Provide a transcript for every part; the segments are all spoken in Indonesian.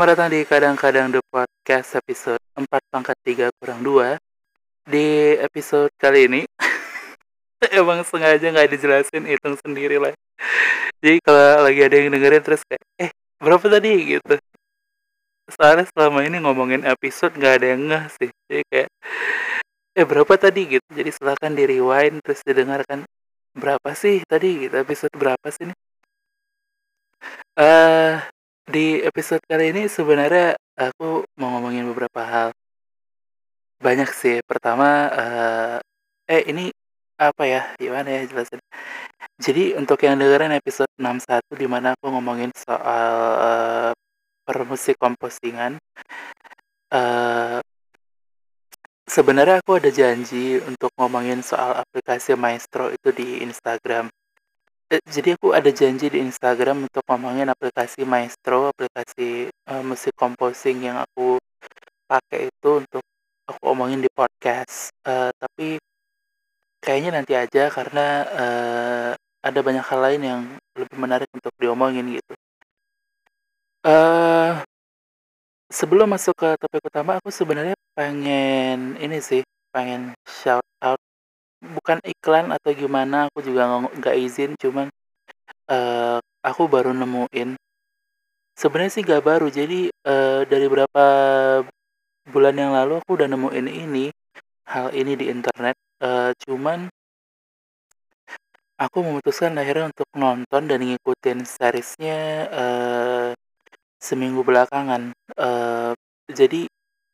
Selamat datang di Kadang-Kadang The Podcast episode 4 pangkat 3 kurang 2 Di episode kali ini Emang sengaja nggak dijelasin, hitung sendiri lah. Jadi kalau lagi ada yang dengerin terus kayak Eh berapa tadi? gitu. Soalnya selama ini ngomongin episode nggak ada yang ngeh sih. Jadi kayak Eh berapa tadi? gitu. Jadi silahkan di rewind terus didengarkan Berapa sih tadi? gitu. Episode berapa sih ini? Eh di episode kali ini sebenarnya aku mau ngomongin beberapa hal. Banyak sih. Pertama, eh, eh ini apa ya? Gimana ya jelasin? Jadi untuk yang dengerin episode 61 di mana aku ngomongin soal eh, permusik komposingan. Eh, sebenarnya aku ada janji untuk ngomongin soal aplikasi Maestro itu di Instagram. Eh, jadi aku ada janji di Instagram untuk ngomongin aplikasi Maestro, aplikasi uh, musik composing yang aku pakai itu untuk aku omongin di podcast. Uh, tapi kayaknya nanti aja karena uh, ada banyak hal lain yang lebih menarik untuk diomongin gitu. Uh, sebelum masuk ke topik utama, aku sebenarnya pengen ini sih, pengen shout out bukan iklan atau gimana aku juga nggak izin cuman uh, aku baru nemuin. Sebenarnya sih nggak baru jadi uh, dari berapa bulan yang lalu aku udah nemuin ini hal ini di internet uh, cuman aku memutuskan akhirnya untuk nonton dan ngikutin seriesnya uh, seminggu belakangan. Uh, jadi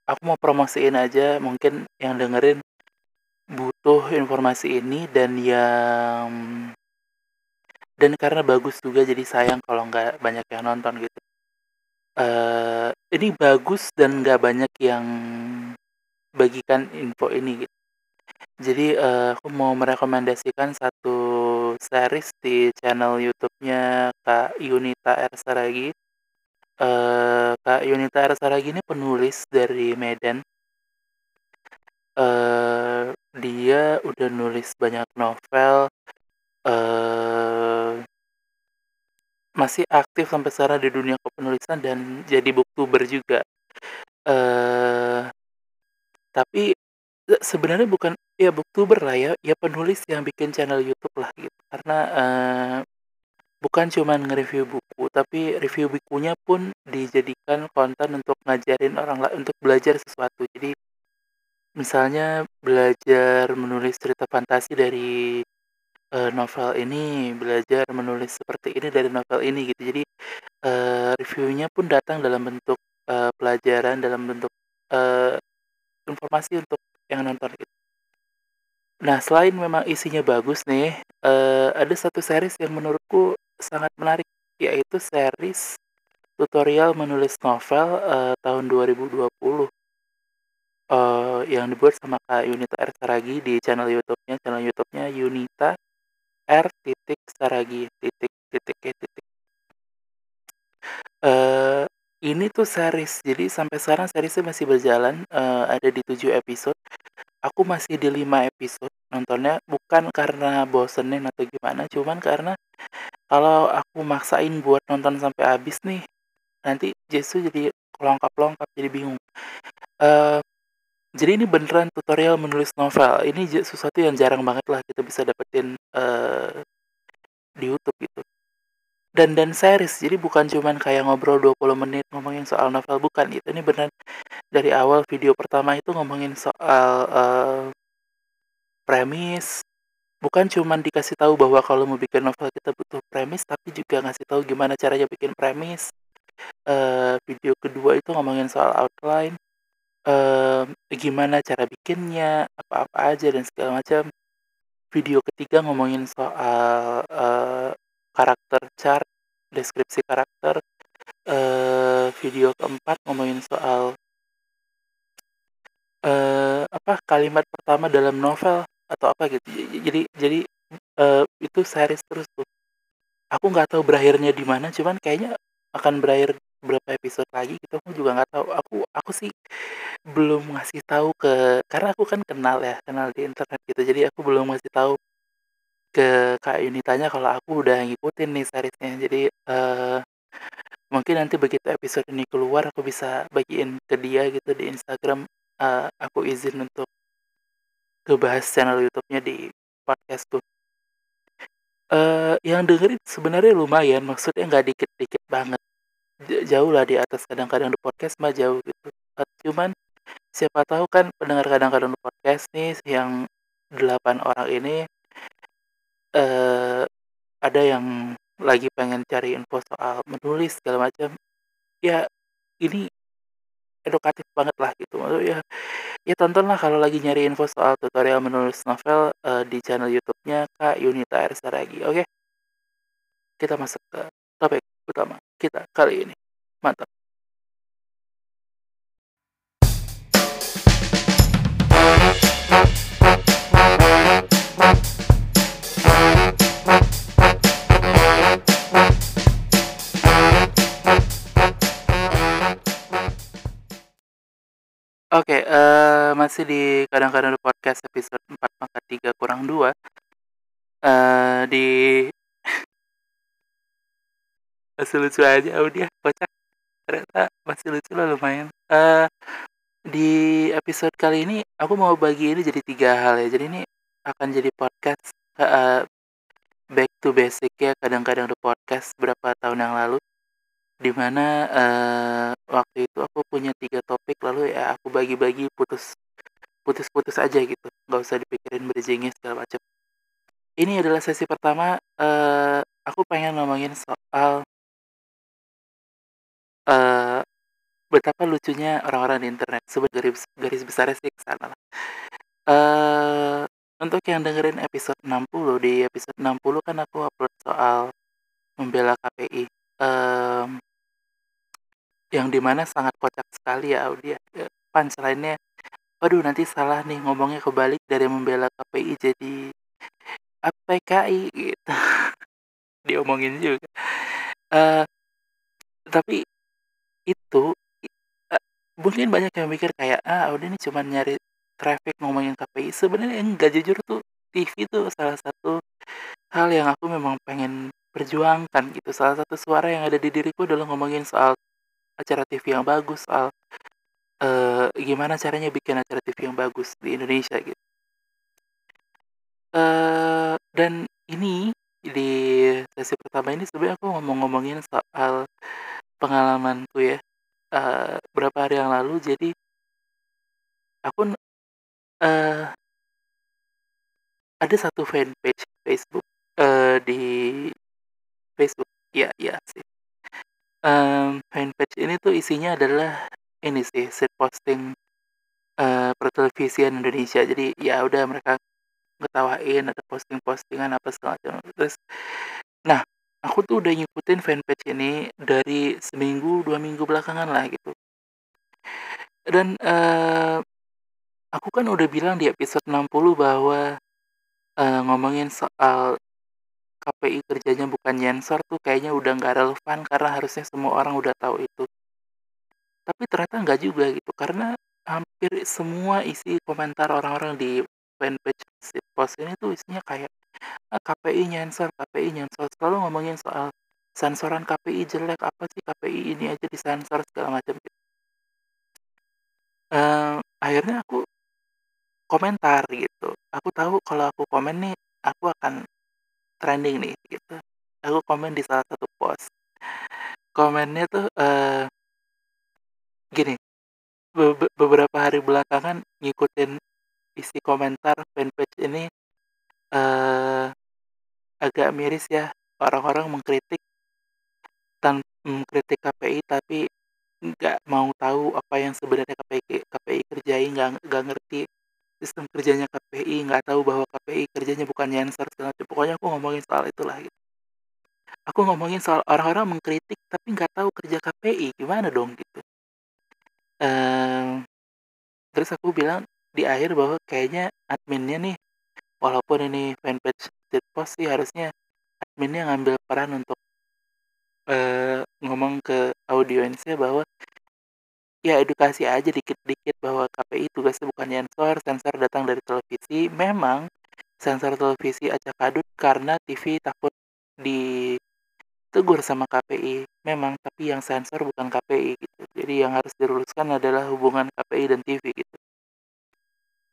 aku mau promosiin aja mungkin yang dengerin butuh informasi ini dan yang dan karena bagus juga jadi sayang kalau nggak banyak yang nonton gitu. Uh, ini bagus dan nggak banyak yang bagikan info ini gitu. Jadi uh, aku mau merekomendasikan satu series di channel YouTube-nya Kak Yunita R Saragi. Uh, Kak Yunita R Saragi ini penulis dari Medan. Dia udah nulis banyak novel, uh, masih aktif sampai sekarang di dunia kepenulisan dan jadi booktuber juga. Uh, tapi sebenarnya bukan ya booktuber lah ya, ya penulis yang bikin channel YouTube lah gitu. Karena uh, bukan cuma nge-review buku, tapi review bukunya pun dijadikan konten untuk ngajarin orang lain untuk belajar sesuatu. Jadi misalnya belajar menulis cerita fantasi dari uh, novel ini, belajar menulis seperti ini dari novel ini gitu. Jadi uh, reviewnya pun datang dalam bentuk uh, pelajaran, dalam bentuk uh, informasi untuk yang nonton gitu. Nah, selain memang isinya bagus nih, uh, ada satu series yang menurutku sangat menarik, yaitu series tutorial menulis novel uh, tahun 2020 uh, yang dibuat sama Kak Yunita R Saragi di channel YouTube-nya, channel YouTube-nya Yunita R titik Saragi titik titik e titik. Uh, ini tuh series, jadi sampai sekarang seriesnya masih berjalan, uh, ada di 7 episode. Aku masih di 5 episode nontonnya, bukan karena bosenin atau gimana, cuman karena kalau aku maksain buat nonton sampai habis nih, nanti justru jadi kelongkap-longkap, jadi bingung. Uh, jadi ini beneran tutorial menulis novel. Ini sesuatu yang jarang banget lah kita bisa dapetin uh, di YouTube gitu. Dan dan series, jadi bukan cuman kayak ngobrol 20 menit ngomongin soal novel bukan gitu. Ini beneran dari awal video pertama itu ngomongin soal uh, premis. Bukan cuman dikasih tahu bahwa kalau mau bikin novel kita butuh premis, tapi juga ngasih tahu gimana caranya bikin premis. Uh, video kedua itu ngomongin soal outline uh, gimana cara bikinnya, apa-apa aja dan segala macam. Video ketiga ngomongin soal karakter chart, deskripsi karakter. Uh, video keempat ngomongin soal uh, apa kalimat pertama dalam novel atau apa gitu. Jadi jadi uh, itu series terus tuh. Aku nggak tahu berakhirnya di mana, cuman kayaknya akan berakhir berapa episode lagi gitu aku juga nggak tahu aku aku sih belum ngasih tahu ke karena aku kan kenal ya kenal di internet gitu jadi aku belum ngasih tahu ke kak Yunitanya kalau aku udah ngikutin nih seriesnya jadi uh, Mungkin nanti begitu episode ini keluar aku bisa bagiin ke dia gitu di Instagram, uh, aku izin untuk ngebahas channel YouTube-nya di podcastku. Uh, yang dengerin sebenarnya lumayan, maksudnya nggak dikit-dikit banget. Jauh lah di atas kadang-kadang di podcast mah jauh gitu. Cuman siapa tahu kan pendengar kadang-kadang di podcast nih yang delapan orang ini uh, ada yang lagi pengen cari info soal menulis segala macam ya ini edukatif banget lah gitu ya ya tontonlah kalau lagi nyari info soal tutorial menulis novel uh, di channel YouTube-nya Kak Yunita Ersaragi oke okay? kita masuk ke topik utama kita kali ini mantap Oke, uh, masih di kadang-kadang podcast episode 4 pangkat 3 kurang 2. Uh, di masih lucu aja audio kocak. Ternyata masih lucu lah lumayan. Uh, di episode kali ini aku mau bagi ini jadi tiga hal ya. Jadi ini akan jadi podcast uh, back to basic ya kadang-kadang di podcast berapa tahun yang lalu di mana uh, waktu itu aku punya tiga topik lalu ya aku bagi-bagi putus putus-putus aja gitu nggak usah dipikirin bridgingnya segala macam ini adalah sesi pertama uh, aku pengen ngomongin soal uh, betapa lucunya orang-orang di internet sebenarnya garis, garis besar sih ke sana lah uh, untuk yang dengerin episode 60 di episode 60 kan aku upload soal membela KPI um, yang di mana sangat kocak sekali ya Audi ya. Punchline-nya, waduh nanti salah nih ngomongnya kebalik dari membela KPI jadi APKI gitu. Diomongin juga. Uh, tapi itu uh, mungkin banyak yang mikir kayak ah udah ini cuma nyari traffic ngomongin KPI sebenarnya enggak jujur tuh TV itu salah satu hal yang aku memang pengen perjuangkan gitu salah satu suara yang ada di diriku adalah ngomongin soal acara TV yang bagus soal uh, gimana caranya bikin acara TV yang bagus di Indonesia gitu. Uh, dan ini di sesi pertama ini sebenarnya aku ngomong-ngomongin soal pengalamanku ya uh, berapa hari yang lalu jadi aku uh, ada satu fanpage Facebook uh, di Facebook ya ya sih um, fanpage ini tuh isinya adalah ini sih, set posting, uh, pertelevisian Indonesia. Jadi, ya udah mereka ngetawain, ada posting-postingan apa segala macam. Terus nah, aku tuh udah ngikutin fanpage ini dari seminggu, dua minggu belakangan lah gitu. Dan, uh, aku kan udah bilang di episode 60 bahwa, uh, ngomongin soal KPI kerjanya bukan nyensor tuh kayaknya udah nggak relevan karena harusnya semua orang udah tahu itu. Tapi ternyata nggak juga gitu karena hampir semua isi komentar orang-orang di fanpage post ini tuh isinya kayak KPI nyensor, KPI nyensor. Selalu ngomongin soal sensoran KPI jelek apa sih? KPI ini aja disensor segala macam gitu. Uh, akhirnya aku komentar gitu. Aku tahu kalau aku komen nih aku akan trending nih gitu. Aku komen di salah satu post. Komennya tuh uh, gini. Be beberapa hari belakangan ngikutin isi komentar fanpage ini uh, agak miris ya orang-orang mengkritik tan mengkritik KPI tapi nggak mau tahu apa yang sebenarnya KPI KPI kerjain nggak nggak ngerti sistem kerjanya KPI nggak tahu bahwa KPI kerjanya bukan nyensor segala pokoknya aku ngomongin soal itulah gitu. Aku ngomongin soal orang-orang mengkritik tapi nggak tahu kerja KPI gimana dong gitu. Um, terus aku bilang di akhir bahwa kayaknya adminnya nih walaupun ini fanpage post sih harusnya adminnya ngambil peran untuk uh, ngomong ke audiensnya bahwa ya edukasi aja dikit-dikit bahwa KPI tugasnya bukan sensor, sensor datang dari televisi. Memang sensor televisi acak adut karena TV takut ditegur sama KPI. memang, tapi yang sensor bukan KPI gitu. Jadi yang harus diluruskan adalah hubungan KPI dan TV gitu.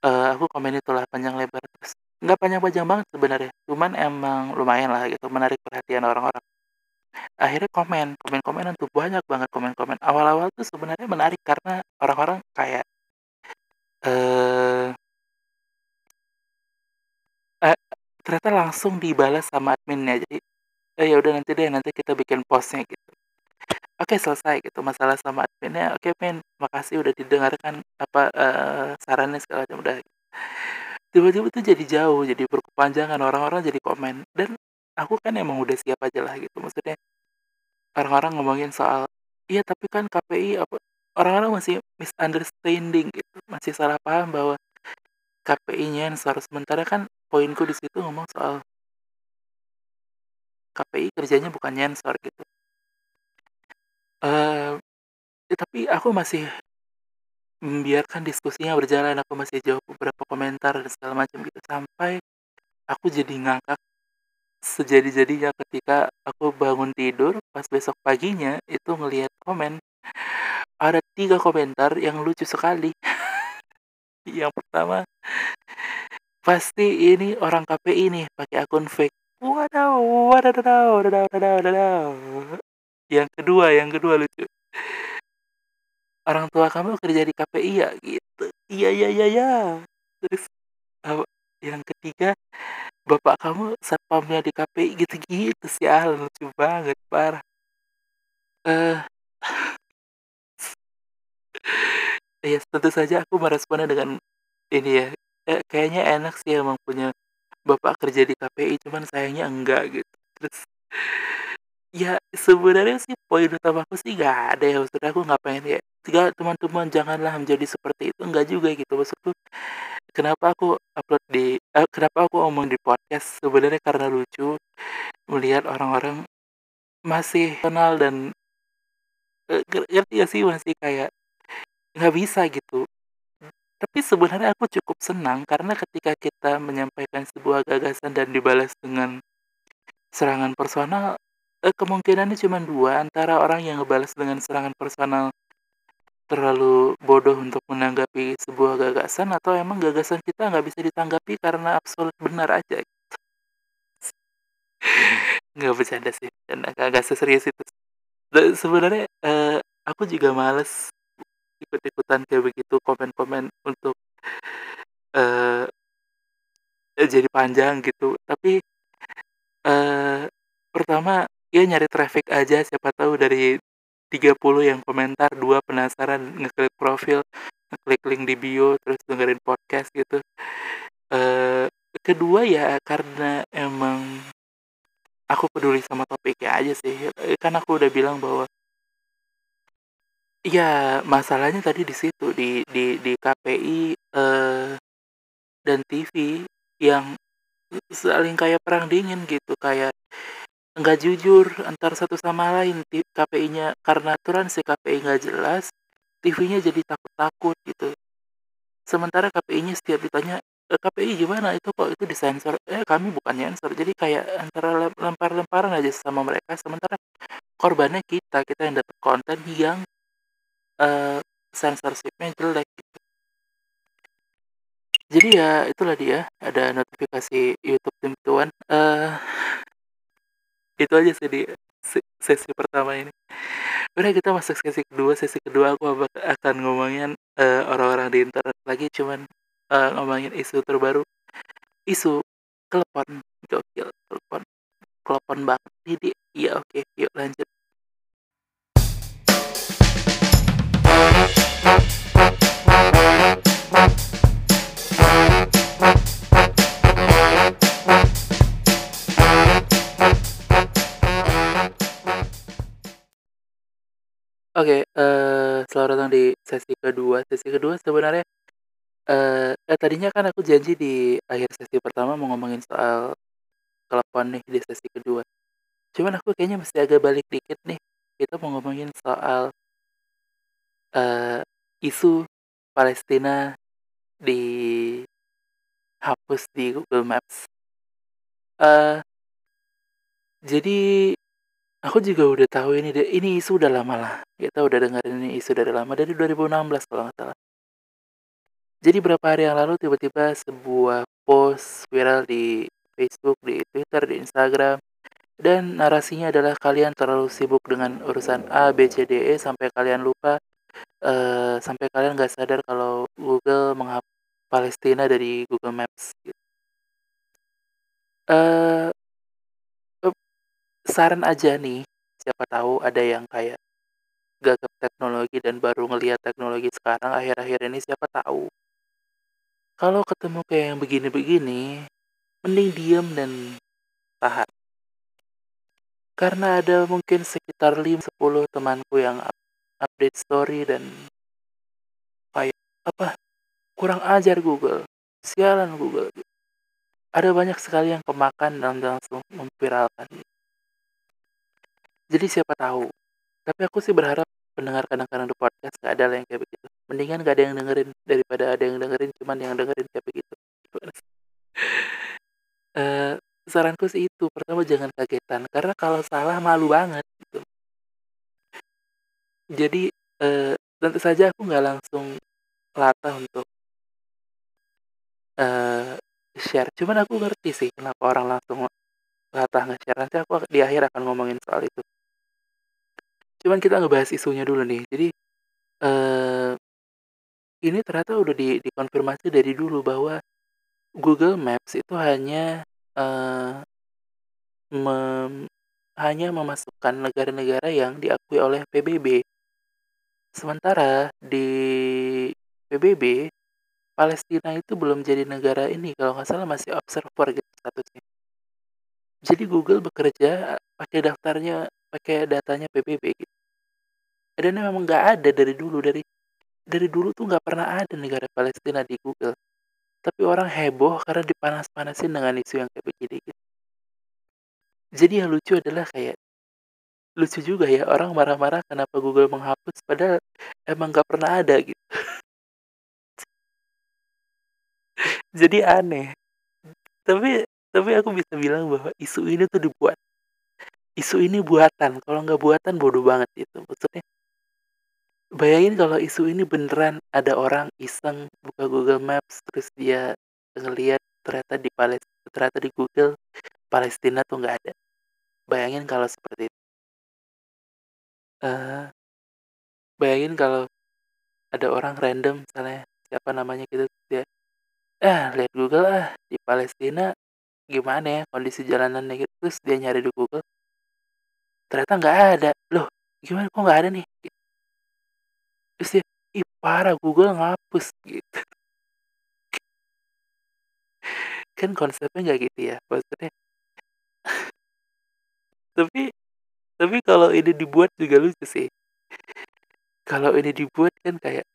Eee, aku komen itulah panjang lebar, terus nggak panjang-panjang banget sebenarnya, cuman emang lumayan lah gitu, menarik perhatian orang-orang. Akhirnya komen, komen-komenan tuh, banyak banget komen-komen. Awal-awal tuh sebenarnya menarik karena orang-orang kayak, eee eee, ternyata langsung dibalas sama adminnya. Jadi, "Eh, ya udah nanti deh, nanti kita bikin post-nya," gitu. Oke, selesai gitu masalah sama adminnya, "Oke, Min, makasih udah didengarkan, apa, eee, sarannya segala macam," udah. Tiba-tiba tuh jadi jauh, jadi berkepanjangan, orang-orang jadi komen, dan aku kan emang udah siap aja lah gitu, maksudnya orang-orang ngomongin soal, "Iya, tapi kan KPI apa" orang-orang masih misunderstanding gitu, masih salah paham bahwa KPI nyensor, sementara kan poinku di situ ngomong soal KPI kerjanya bukan nyensor gitu. Eee, ya tapi aku masih membiarkan diskusinya berjalan, aku masih jawab beberapa komentar dan segala macam gitu, sampai aku jadi ngakak sejadi-jadinya ketika aku bangun tidur, pas besok paginya itu ngelihat komen, ada 3 komentar yang lucu sekali. Yang pertama "Pasti ini orang KPI nih, pakai akun fake." Wadaw, wadadadaw, dadaw dadaw dadaw. Yang kedua yang kedua lucu. "Orang tua kamu kerja di KPI ya?" Gitu. "Iya iya iya iya." Terus, eee, yang ketiga, "Bapak kamu satpamnya di KPI." Gitu-gitu, sialan lucu banget, parah. Eee, iya, tentu saja aku meresponnya dengan ini ya, eee, kayaknya enak sih emang punya bapak kerja di KPI, cuman sayangnya enggak gitu. Terus, ya sebenarnya sih poin utamaku sih nggak ada ya, maksud aku nggak pengen kayak, "Tiga teman-teman janganlah menjadi seperti itu." Enggak juga gitu, maksudku kenapa aku upload di eee, kenapa aku ngomong di podcast, sebenarnya karena lucu melihat orang-orang masih kenal dan nger ngerti nggak sih, masih kayak nggak bisa gitu. Tapi sebenarnya aku cukup senang karena ketika kita menyampaikan sebuah gagasan dan dibalas dengan serangan personal, eee, kemungkinannya cuman 2, antara orang yang ngebalas dengan serangan personal terlalu bodoh untuk menanggapi sebuah gagasan, atau emang gagasan kita nggak bisa ditanggapi karena absolut benar aja. Nggak, bercanda sih, bercanda, nggak nggak seserius itu. Dan sebenarnya, eee, aku juga males ikut-ikutan kayak begitu, komen-komen untuk eee, jadi panjang gitu. Tapi, eee, pertama, ya nyari traffic aja, siapa tahu dari 30 yang komentar, 2 penasaran ngeklik profil, ngeklik link di bio, terus dengerin podcast gitu. Eee, kedua ya karena emang aku peduli sama topiknya aja sih, eee, kan aku udah bilang bahwa Iya, masalahnya tadi di situ, di di di KPI, eee, dan TV yang saling kayak perang dingin gitu, kayak nggak jujur antara satu sama lain. KPI-nya karena aturan si KPI nggak jelas, TV-nya jadi takut-takut gitu. Sementara KPI-nya setiap ditanya, "Eee, KPI gimana itu kok itu disensor?" "Eh, kami bukan nyensor." Jadi kayak antara lem lempar-lemparan aja sama mereka, sementara korbannya kita, kita yang dapat konten yang, eee, censorship-nya jelek gitu. Jadi ya itulah dia, ada notifikasi YouTube 21, eee, itu aja sih di se sesi pertama ini. Udah kita masuk sesi kedua, sesi kedua aku akan ngomongin, eee, orang-orang di internet lagi, cuman, eee, ngomongin isu terbaru, isu klepon, gokil, klepon klepon banget, jadi iya oke, yuk lanjut. Oke, eee, selamat datang di sesi kedua. Sesi kedua sebenarnya, eee eh, tadinya kan aku janji di akhir sesi pertama mau ngomongin soal telepon nih di sesi kedua. Cuman aku kayaknya mesti agak balik dikit nih, kita mau ngomongin soal eee, isu Palestina dihapus di Google Maps. Eee jadi Aku juga udah tahu ini deh, ini isu udah lama lah. Kita udah dengerin ini isu dari lama, dari 2016 kalau nggak salah. Jadi berapa hari yang lalu tiba-tiba sebuah post viral di Facebook, di Twitter, di Instagram, dan narasinya adalah kalian terlalu sibuk dengan urusan A, B, C, D, E sampai kalian lupa, uh, sampai kalian nggak sadar kalau Google menghapus Palestina dari Google Maps. Gitu. Uh, saran aja nih, siapa tahu ada yang kayak gagap teknologi dan baru ngelihat teknologi sekarang akhir-akhir ini siapa tahu kalau ketemu kayak yang begini-begini, mending diem dan tahan. Karena ada mungkin sekitar 5-10 temanku yang update story dan kayak apa kurang ajar Google, sialan Google. Ada banyak sekali yang kemakan dan langsung memviralkan. Jadi siapa tahu. Tapi aku sih berharap pendengar kadang-kadang di podcast gak ada yang kayak begitu. Mendingan gak ada yang dengerin daripada ada yang dengerin cuman yang dengerin kayak begitu. Uh, saranku sih itu. Pertama jangan kagetan. Karena kalau salah malu banget gitu. Jadi uh, tentu saja aku nggak langsung latah untuk uh, share. Cuman aku ngerti sih kenapa orang langsung latah nge-share nanti aku di akhir akan ngomongin soal itu cuman kita ngebahas isunya dulu nih jadi uh, ini ternyata udah di dikonfirmasi dari dulu bahwa Google Maps itu hanya, uh, mem hanya memasukkan negara-negara yang diakui oleh PBB. Sementara di PBB, Palestina itu belum jadi negara ini, kalau nggak salah masih observer gitu statusnya. Jadi Google bekerja pakai daftarnya pakai datanya PBB gitu. Dan memang nggak ada dari dulu, dari dari dulu tuh nggak pernah ada negara Palestina di Google. Tapi orang heboh karena dipanas-panasin dengan isu yang kayak begini gitu. Jadi yang lucu adalah kayak lucu juga ya orang marah-marah kenapa Google menghapus padahal emang nggak pernah ada gitu. Jadi aneh. Tapi tapi aku bisa bilang bahwa isu ini tuh dibuat. Isu ini buatan. Kalau nggak buatan bodoh banget itu. Maksudnya Bayangin kalau isu ini beneran ada orang iseng buka Google Maps terus dia ngeliat ternyata di Palestina ternyata di Google Palestina tuh nggak ada. Bayangin kalau seperti itu. Uh, bayangin kalau ada orang random misalnya siapa namanya gitu dia ah lihat Google ah di Palestina gimana ya kondisi jalanannya gitu terus dia nyari di Google. Ternyata nggak ada. Loh gimana? Kok nggak ada nih? Terus dia ih parah Google ngapus. Gitu. Kan konsepnya nggak gitu ya maksudnya. Tapi tapi kalau ini dibuat juga lucu sih. Kalau ini dibuat kan kayak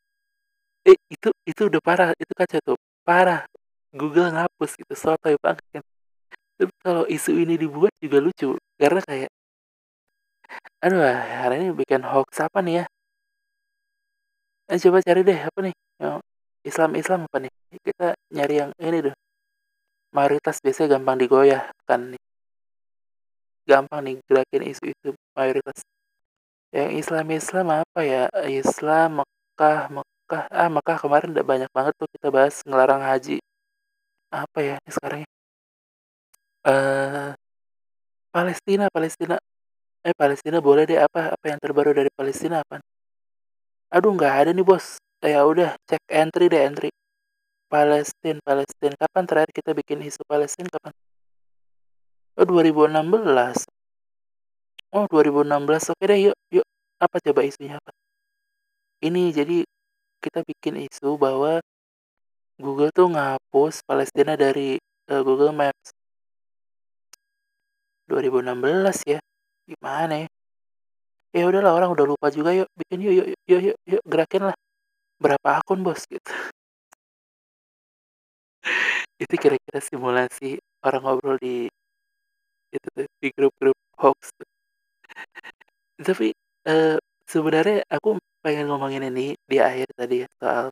eh itu itu udah parah itu kan tuh parah Google ngapus gitu sotoy banget kan tapi kalau isu ini dibuat juga lucu karena kayak aduh hari ini bikin hoax apa nih ya Eh, coba cari deh apa nih yang Islam-Islam apa nih? Kita nyari yang ini deh. Mayoritas biasanya gampang digoyah kan nih. Gampang nih gerakin isu-isu mayoritas. Yang Islam-Islam apa ya? Islam, Mekah, Mekah. Ah, Mekah kemarin udah banyak banget tuh kita bahas ngelarang haji. Apa ya sekarang Uh, Palestina, Palestina. Eh, Palestina boleh deh apa apa yang terbaru dari Palestina apa? Aduh nggak ada nih bos. Ya udah cek entry deh entry. Palestina, Palestina. Kapan terakhir kita bikin isu Palestina kapan? Oh 2016. Oh 2016. Oke deh yuk yuk. Apa coba isunya apa? Ini jadi kita bikin isu bahwa Google tuh ngapus Palestina dari uh, Google Maps. 2016 ya. Gimana ya? ya udahlah orang udah lupa juga yuk bikin yuk yuk yuk yuk, yuk gerakin lah. Berapa akun bos? Gitu. Itu kira-kira simulasi orang ngobrol di itu tuh di grup-grup hoax tapi uh, sebenarnya aku pengen ngomongin ini di akhir tadi ya soal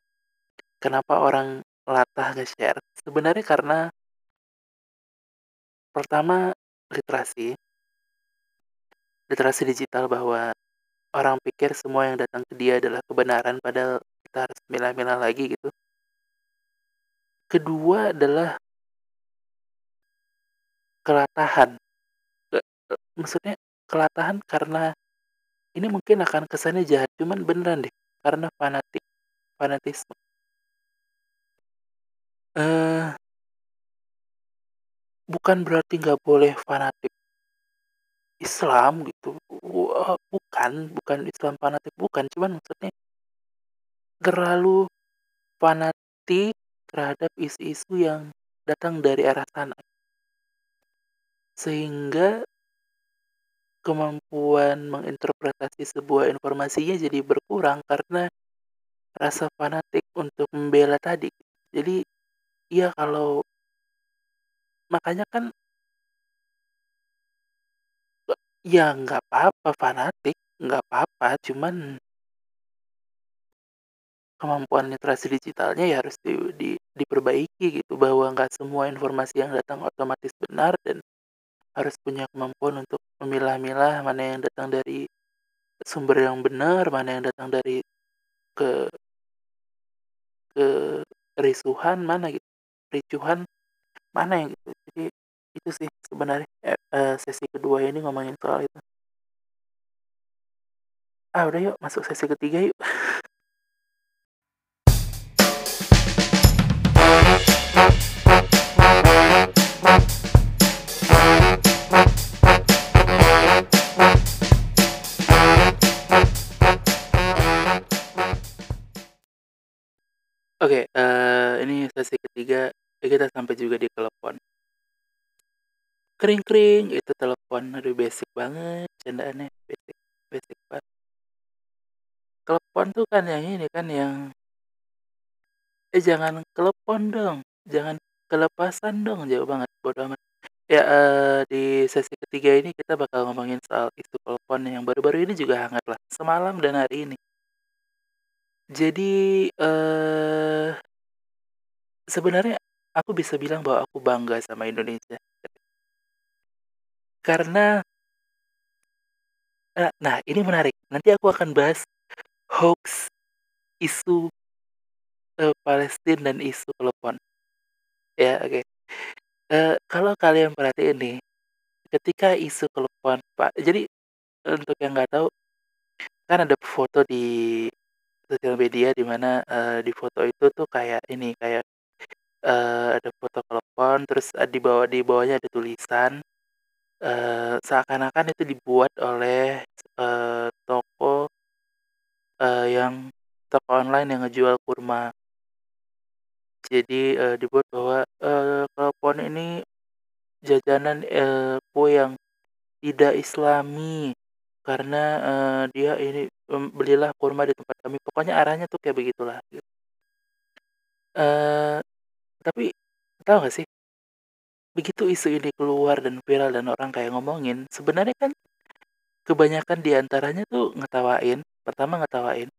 kenapa orang latah nge-share. Sebenarnya karena pertama literasi literasi digital bahwa orang pikir semua yang datang ke dia adalah kebenaran padahal kita harus milah-milah lagi gitu. Kedua adalah kelatahan. Maksudnya kelatahan karena ini mungkin akan kesannya jahat, cuman beneran deh, karena fanatik, fanatisme. Eee bukan berarti nggak boleh fanatik Islam gitu, wah bukan bukan Islam fanatik, bukan, cuman maksudnya terlalu fanatik terhadap isu-isu yang datang dari arah sana. Sehingga kemampuan menginterpretasi sebuah informasinya jadi berkurang karena rasa fanatik untuk membela tadi. Jadi, ya kalau makanya kan ya nggak apa-apa fanatik, nggak apa-apa, cuman kemampuan literasi digitalnya ya harus di di diperbaiki gitu, bahwa nggak semua informasi yang datang otomatis benar dan harus punya kemampuan untuk memilah-milah mana yang datang dari sumber yang benar, mana yang datang dari ke kerisuhan mana gitu, kericuhan mana yang gitu. Jadi itu sih sebenarnya, e eee, sesi kedua ini ngomongin soal itu. Ah, udah yuk masuk sesi ketiga yuk. Oke, eee, ini sesi ketiga, kita sampai juga di telepon. itu telepon, aduh basic banget candaannya, basic basic banget. Telepon tuh kan yang ini kan yang "Eh, jangan telepon dong, jangan kelepasan dong," jauh banget, bodo amat. Ya, eee, di sesi ketiga ini kita bakal ngomongin soal isu telepon yang baru-baru ini juga hangat lah, semalam dan hari ini. Jadi, eee sebenarnya aku bisa bilang bahwa aku bangga sama Indonesia. Karena eee, nah ini menarik, nanti aku akan bahas hoax isu, eee, Palestina dan isu telepon. Ya, oke. Eee, kalau kalian perhatiin nih, ketika isu telepon Pak jadi untuk yang nggak tahu, kan ada foto di sosial media di mana, eee, di foto itu tuh kayak ini, kayak, eee, ada foto telepon, terus, eee, di bawah di bawahnya ada tulisan, eee, seakan-akan itu dibuat oleh, eee, toko eee, yang toko online yang ngejual kurma. Jadi, eee, dibuat bahwa, telepon ini jajanan, kue yang tidak islami karena, eee, dia ini, mmm, belilah kurma di tempat kami, pokoknya arahnya tuh kayak begitulah, gitu. Eee, tapi tahu nggak sih, begitu isu ini keluar dan viral dan orang kayak ngomongin, sebenarnya kan kebanyakan di antaranya tuh ngetawain, pertama ngetawain.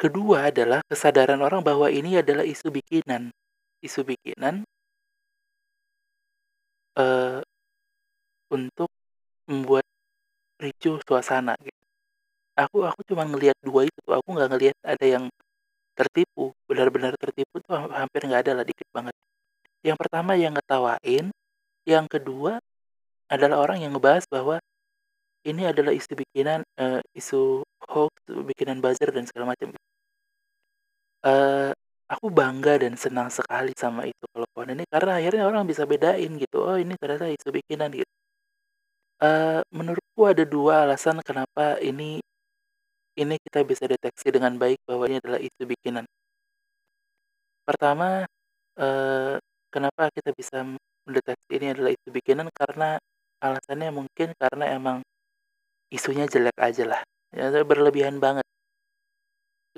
Kedua adalah kesadaran orang bahwa ini adalah isu bikinan. Isu bikinan eee, untuk membuat ricuh suasana gitu. Aku aku cuma ngelihat 2 itu aku nggak ngelihat ada yang tertipu, benar-benar tertipu tuh ha hampir nggak ada lah, dikit banget. Yang pertama yang ngetawain, yang kedua adalah orang yang ngebahas bahwa ini adalah isu bikinan, eee, isu hoax, bikinan buzzer dan segala macam. Eee, aku bangga dan senang sekali sama itu telepon ini karena akhirnya orang bisa bedain gitu, oh ini ternyata isu bikinan gitu. Eee, menurutku ada 2 alasan kenapa ini ini kita bisa deteksi dengan baik bahwa ini adalah isu bikinan. Pertama, eee, kenapa kita bisa mendeteksi ini adalah isu bikinan, karena alasannya mungkin karena emang isunya jelek aja lah, ya berlebihan banget.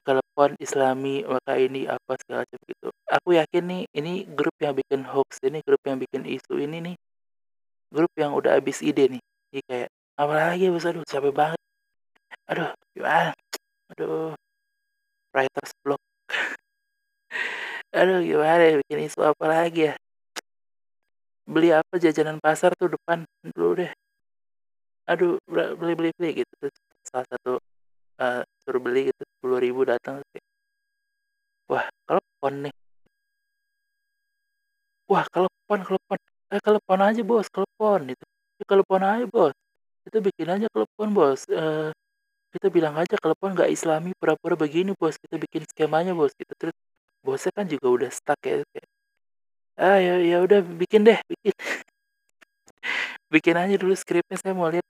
Telepon islami, maka ini apa segala macam gitu. Aku yakin nih, ini grup yang bikin hoax ini, grup yang bikin isu ini nih, grup yang udah habis ide nih. Jadi kayak, apalagi habis aduh capek banget. Aduh gimana, aduh, writer's block. Aduh gimana ya, bikin isu apa lagi ya. Beli apa jajanan pasar tuh depan, dulu deh. aduh beli beli beli gitu terus salah satu uh, suruh beli gitu sepuluh ribu datang wah telepon nih. Wah telepon telepon eh telepon aja bos telepon itu ya, telepon aja bos. Itu bikin aja telepon bos. Uh, kita bilang aja telepon nggak islami pura-pura begini bos. Kita bikin skemanya bos gitu. Terus bosnya kan juga udah stuck ya kayak ah ya ya udah bikin deh bikin. Bikin aja dulu skripnya saya mau lihat.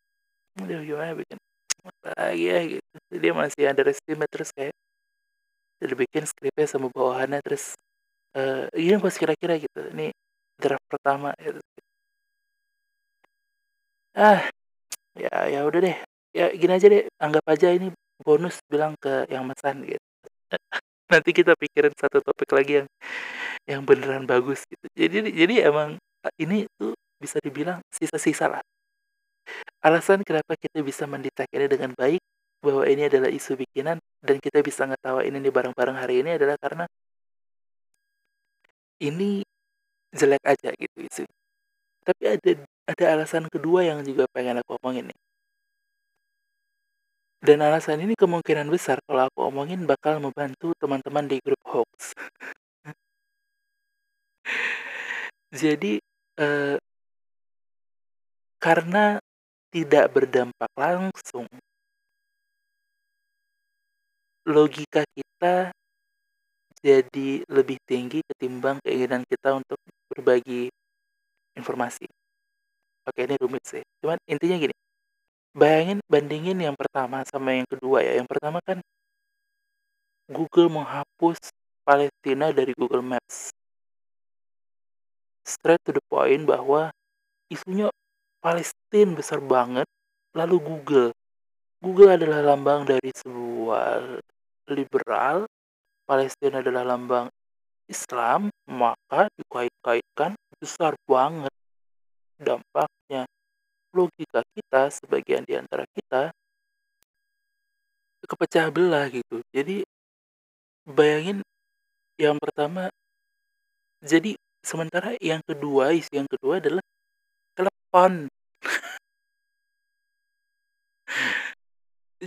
Udah gimana bikin? Apa lagi ya gitu. Dia masih underestimate terus kayak udah bikin skripnya sama bawahannya terus uh, gini bos kira-kira gitu. Ini draft pertama gitu. ah ya ya udah deh ya gini aja deh anggap aja ini bonus bilang ke yang mesan gitu. Nanti kita pikirin satu topik lagi yang yang beneran bagus gitu. Jadi jadi emang ini tuh bisa dibilang sisa-sisa lah. Alasan kenapa kita bisa mendetek ini dengan baik bahwa ini adalah isu bikinan dan kita bisa ngetawain ini bareng-bareng hari ini adalah karena ini jelek aja gitu isu tapi ada ada alasan kedua yang juga pengen aku omongin nih dan alasan ini kemungkinan besar kalau aku omongin bakal membantu teman-teman di grup hoax Jadi, eh, karena tidak berdampak langsung logika kita jadi lebih tinggi ketimbang keinginan kita untuk berbagi informasi. Oke, ini rumit sih. Cuman intinya gini, bayangin bandingin yang pertama sama yang kedua ya. Yang pertama kan Google menghapus Palestina dari Google Maps. Straight to the point bahwa isunya Palestina besar banget lalu Google. Google adalah lambang dari sebuah liberal Palestina adalah lambang Islam maka dikait-kaitkan besar banget dampaknya logika kita sebagian di antara kita kepecah belah gitu. Jadi bayangin yang pertama jadi sementara yang kedua isu yang kedua adalah telepon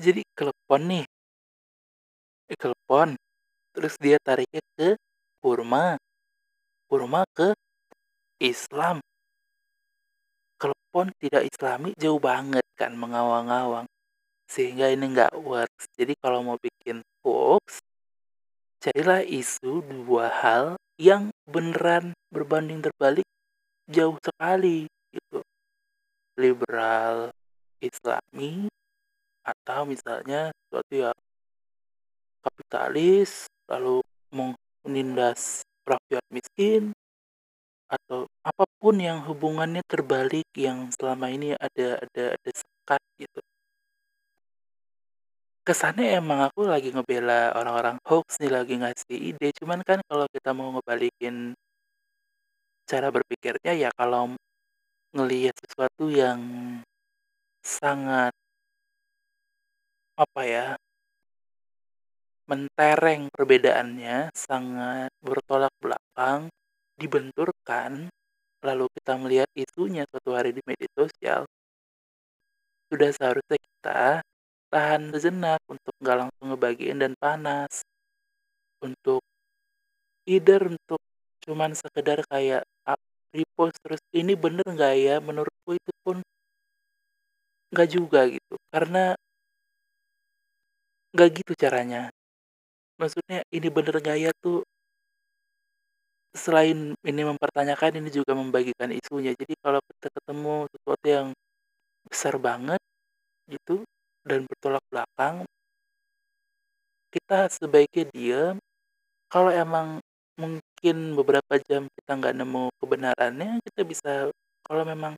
jadi telepon nih. Telepon terus dia tariknya ke kurma. Kurma ke Islam telepon tidak islami jauh banget kan mengawang-awang sehingga ini nggak works. Jadi kalau mau bikin hoax carilah isu dua hal yang beneran berbanding terbalik jauh sekali gitu. Liberal islami atau misalnya sesuatu yang kapitalis lalu menindas rakyat miskin atau apa pun yang hubungannya terbalik yang selama ini ada ada ada sekat gitu. Kesannya emang aku lagi ngebela orang-orang hoax nih lagi ngasih ide. Cuman kan kalau kita mau ngebalikin cara berpikirnya ya kalau ngelihat sesuatu yang sangat apa ya mentereng perbedaannya sangat bertolak belakang dibenturkan lalu kita melihat isunya suatu hari di media sosial. Sudah seharusnya kita tahan sejenak untuk nggak langsung ngebagiin dan panas. Untuk either untuk cuman sekedar kayak repost terus ini bener nggak ya? Menurutku itu pun nggak juga gitu. Karena nggak gitu caranya. Maksudnya ini bener nggak ya tuh selain ini mempertanyakan ini juga membagikan isunya. Jadi kalau kita ketemu sesuatu yang besar banget gitu dan bertolak belakang kita sebaiknya diam. Kalau emang mungkin beberapa jam kita nggak nemu kebenarannya kita bisa kalau memang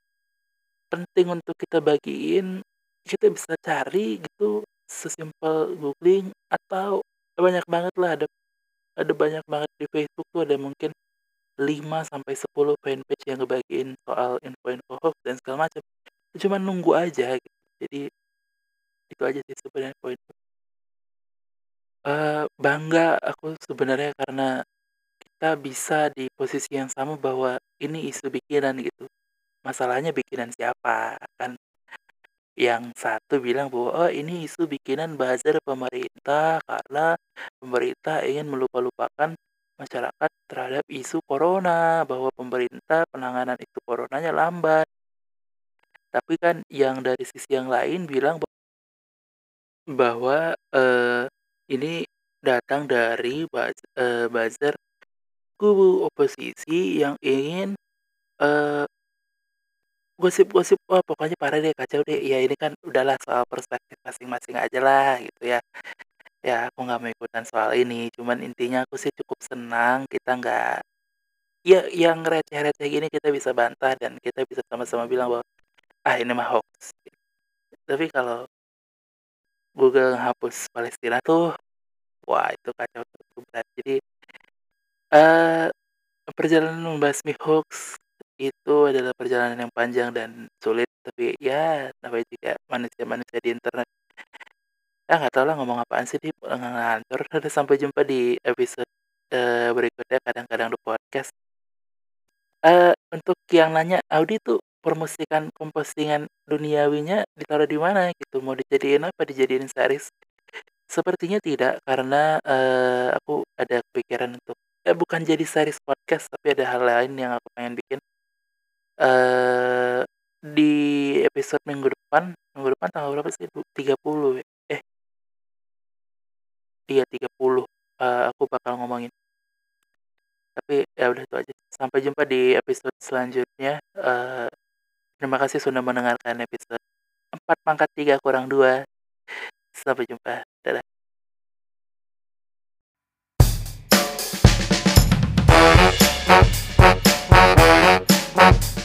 penting untuk kita bagiin kita bisa cari gitu sesimpel googling atau banyak banget lah ada ada banyak banget di Facebook tuh ada mungkin 5 sampai 10 fanpage yang ngebagiin soal info-info hoax dan segala macam. Cuma nunggu aja gitu. Jadi itu aja sih sebenarnya poin uh, bangga aku sebenarnya karena kita bisa di posisi yang sama bahwa ini isu bikinan gitu masalahnya bikinan siapa kan yang satu bilang bahwa, "Oh, ini isu bikinan buzzer pemerintah karena pemerintah ingin melupa-lupakan masyarakat terhadap isu corona, bahwa pemerintah penanganan itu coronanya lambat." Tapi kan yang dari sisi yang lain bilang bahwa, eee, ini datang dari baz eee, buzzer kubu oposisi yang ingin, eee gosip-gosip, wah pokoknya parah deh, kacau deh. Ya ini kan udahlah soal perspektif masing-masing ajalah gitu ya. Ya aku nggak mau ikutan soal ini, cuman intinya aku sih cukup senang kita nggak ya yang receh-receh gini kita bisa bantah dan kita bisa sama-sama bilang bahwa, "Ah ini mah hoax." Tapi kalau Google hapus Palestina tuh, wah itu kacau itu berat. Jadi, eee, perjalanan membasmi hoax itu adalah perjalanan yang panjang dan sulit, tapi ya namanya juga manusia-manusia di internet. Ya nggak tahu lah ngomong apaan sih di ngantor. Sampai jumpa di episode, eee, berikutnya kadang-kadang di podcast. Eee, untuk yang nanya, "Audi tuh promosikan kompostingan duniawinya ditaruh di mana?" Gitu, "Mau dijadiin apa? Dijadiin series?" Sepertinya tidak, karena, eee, aku ada kepikiran untuk eh bukan jadi series podcast, tapi ada hal lain yang aku pengen bikin. Eee, di episode minggu depan minggu depan tanggal berapa sih? Du 30 ya? iya 30 uh, eh, aku bakal ngomongin. Tapi ya udah itu aja. Sampai jumpa di episode selanjutnya. Uh, terima kasih sudah mendengarkan episode 4 pangkat 3 kurang 2 sampai jumpa. Dadah. Bye.